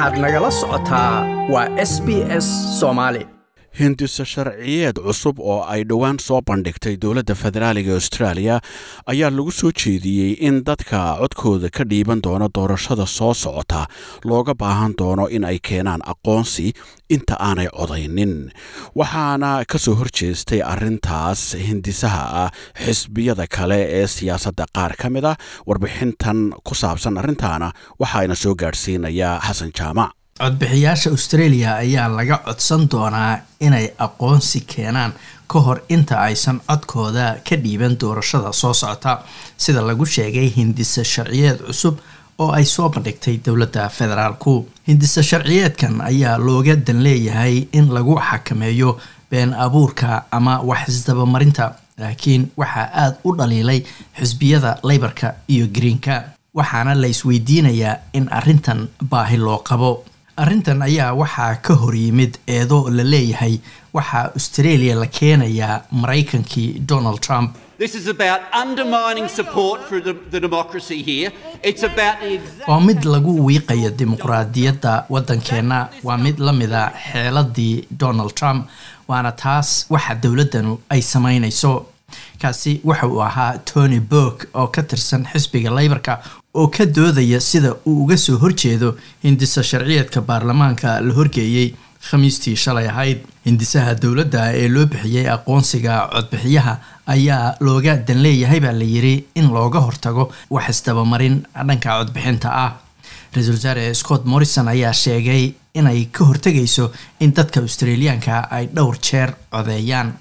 waxaad nagala socotaa waa s b s soomaali hindisa sharciyeed cusub oo ay dhowaan soo bandhigtay dowladda federaaliga australia ayaa lagu soo jeediyey in dadka codkooda ka dhiiban doona doorashada soo socota. Looga baahan doono in ay keenaan aqoonsi inta aanay codaynin. Waxaana ka soo horjeestay arrintaas hindisaha ah xisbiyada kale ee siyaasadda qaar ka mid a warbixintan ku saabsan arrintaana waxaayna soo gaadhsiinayaa xasan jaamac codbixiyaasha australia ayaa laga codsan doonaa inay aqoonsi keenaan ka hor inta aysan codkooda ka dhiiban doorashada soo socota sida lagu sheegay hindisa sharciyeed cusub oo ay soo bandhigtay dowladda federaalku. Hindisa sharciyeedkan ayaa looga dan leeyahay in lagu xakameeyo been abuurka ama wax isdabamarinta laakiin waxaa aada u dhaliilay xisbiyada leybarka iyo greenka waxaana la isweydiinayaa in arrintan baahi loo qabo arrintan ayaa waxaa ka hor yimid eedo la leeyahay waxaa australia la keenayaa maraykankii donald trump. Waa mid lagu wiiqayo dimuqraadiyadda waddankeenna waa mid la mida xeeladii donald trump waana taas waxa dowladdanu ay samaynayso. Kaasi waxa uu ahaa tony borg oo ka tirsan xisbiga leybarka oo ka doodaya sida uu uga soo horjeedo hindisa sharciyeedka baarlamaanka la horgeeyey khamiistii shalay ahayd. Hindisaha dowladda ee loo bixiyey aqoonsiga codbixiyaha ayaa looga dan leeyahay baa la yiri in looga hortago wax isdabamarin dhanka codbixinta ah. Ra'iisul wasaare scott morrison ayaa sheegay inay ka hortegayso in dadka australiyaanka ay dhowr jeer codeeyaan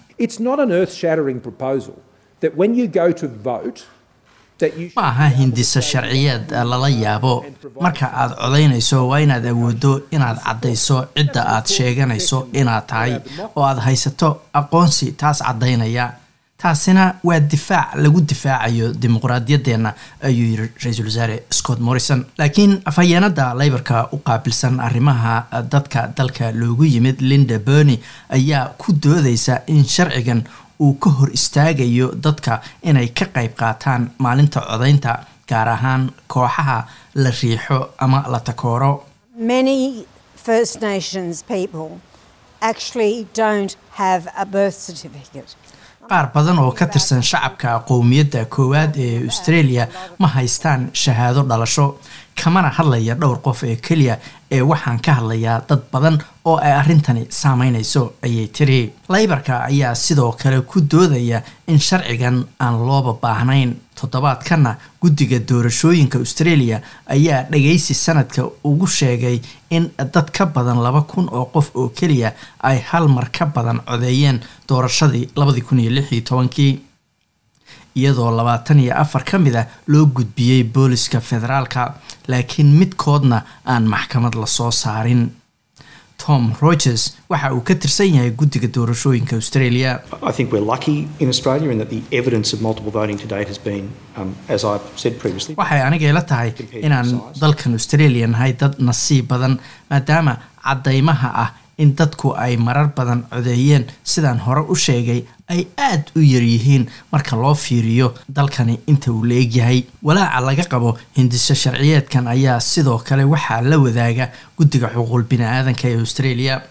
ma aha hindisa sharciyeed lala yaabo. Marka aad codaynayso waa inaad awooddo inaad caddayso cidda aad sheeganayso inaad tahay oo aad haysato aqoonsi taas caddaynaya. Taasina waa difaac lagu difaacayo dimuqraadiyaddeenna ayuu yiri ra'iisul wasaare scott morrison. Laakiin afhayeenada leybarka u qaabilsan arrimaha dadka dalka loogu yimid linda berny ayaa ku doodaysa in sharcigan uu ka hor istaagayo dadka inay ka qayb qaataan maalinta codaynta gaar ahaan kooxaha la riixo ama la takooro qaar badan oo ka tirsan shacabka qowmiyadda koowaad ee australia ma haystaan shahaado dhalasho. Kamana hadlaya dhowr qof ee keliya ee waxaan ka hadlayaa dad badan oo ay arrintani saameynayso ayay tiri. Leybarka ayaa sidoo kale ku doodaya in sharcigan aan looba baahnayn toddobaadkanna guddiga doorashooyinka australia ayaa dhagaysi sanadka ugu sheegay in dad ka badan laba kun oo qof oo keliya ay hal mar ka badan codeeyeen doorashadii labadii kun iyo lix iyo tobankii. Iyadoo labaatan iyo afar ka mid a loo gudbiyey booliska federaalka laakiin midkoodna aan maxkamad la soo saarin tom rogers. Waxa uu ka tirsan yahay guddiga doorashooyinka australia. Waxay anigayla tahay inaan dalkan australia nahay dad nasiib badan maadaama caddaymaha ah in dadku ay marar badan codeeyeen. Sidaan hore u sheegay ay aada u yaryihiin marka loo fiiriyo dalkani inta uu la egyahay walaaca laga qabo hindiso sharciyeedkan ayaa sidoo kale waxaa la wadaaga guddiga xuquuq bini-aadanka ee australia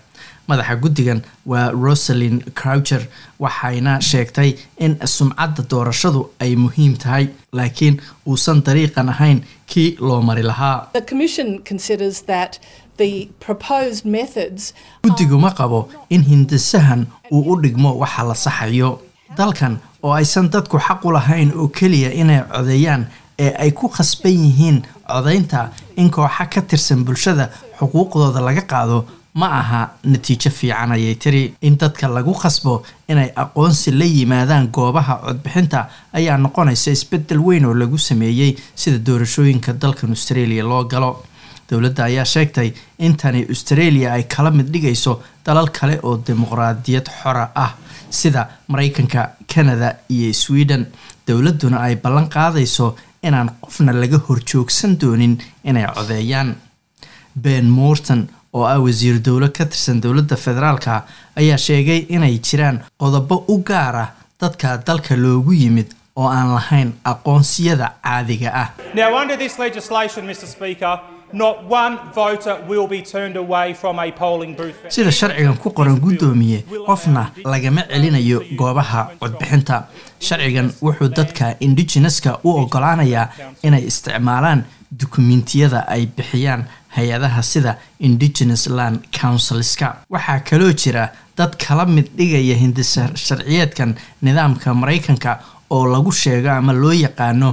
madaxa guddigan waa rosalin croucher waxayna sheegtay in sumcadda doorashadu ay muhiim tahay laakiin uusan dariiqan ahayn kii loo mari lahaa. Guddigu ma qabo in hindisahan uu u dhigmo waxa la saxayo. Dalkan oo aysan dadku xaq u lahayn oo keliya inay codeeyaan ee ay ku khasban yihiin codaynta in kooxa ka tirsan bulshada xuquuqdooda laga qaado ma aha natiijo fiican ayay tiri. In dadka lagu khasbo inay aqoonsi la yimaadaan goobaha codbixinta ayaa noqonaysa isbeddel weyn oo lagu sameeyey sida doorashooyinka dalkan australia loo galo. Dowladda ayaa sheegtay in tani australia ay kala mid dhigayso dalal kale oo dimuqraadiyad xora ah sida maraykanka canada iyo sweden. Dowladduna ay ballan qaadayso inaan qofna laga horjoogsan doonin inay codeeyaan. Ben morton oo ah wasiir dowlo ka tirsan dowladda federaalka ayaa sheegay inay jiraan qodobo u gaar ah dadka dalka loogu yimid oo aan lahayn aqoonsiyada caadiga ah. Sida sharcigan ku qoran guddoomiye qofna lagama celinayo goobaha codbixinta. Sharcigan wuxuu dadka indigeneska u ogolaanayaa inay isticmaalaan dukumentiyada ay bixiyaan hay'adaha sida indigenous land councilska waxaa kaloo jira dad kala mid dhigaya hindisa sharciyeedkan nidaamka maraykanka oo lagu sheego ama loo yaqaano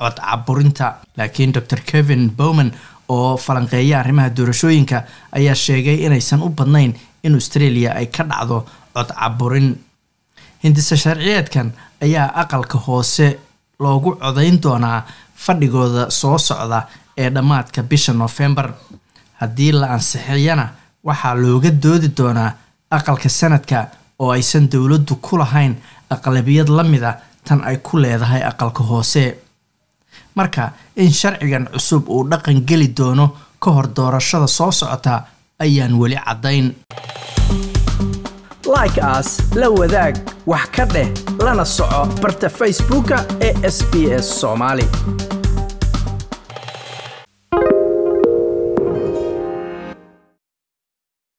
cod caburinta laakiin dor kevin bowman oo falanqeeya arrimaha doorashooyinka ayaa sheegay inaysan u badnayn in australia ay ka dhacdo cod caburin hindisa sharciyeedkan ayaa aqalka hoose loogu codayn doonaa fadhigooda soo socda ee dhammaadka bisha noofembar haddii la ansixiyana waxaa looga doodi doonaa aqalka sanadka oo aysan dowladdu ku lahayn aqlabiyad la mid a tan ay ku leedahay aqalka hoose. Marka in sharcigan cusub uu dhaqan geli doono ka hor doorashada soo socota ayaan weli caddayn. Like aas la wadaag wax ka dheh lana soco barta facebooka ee sbs soomaali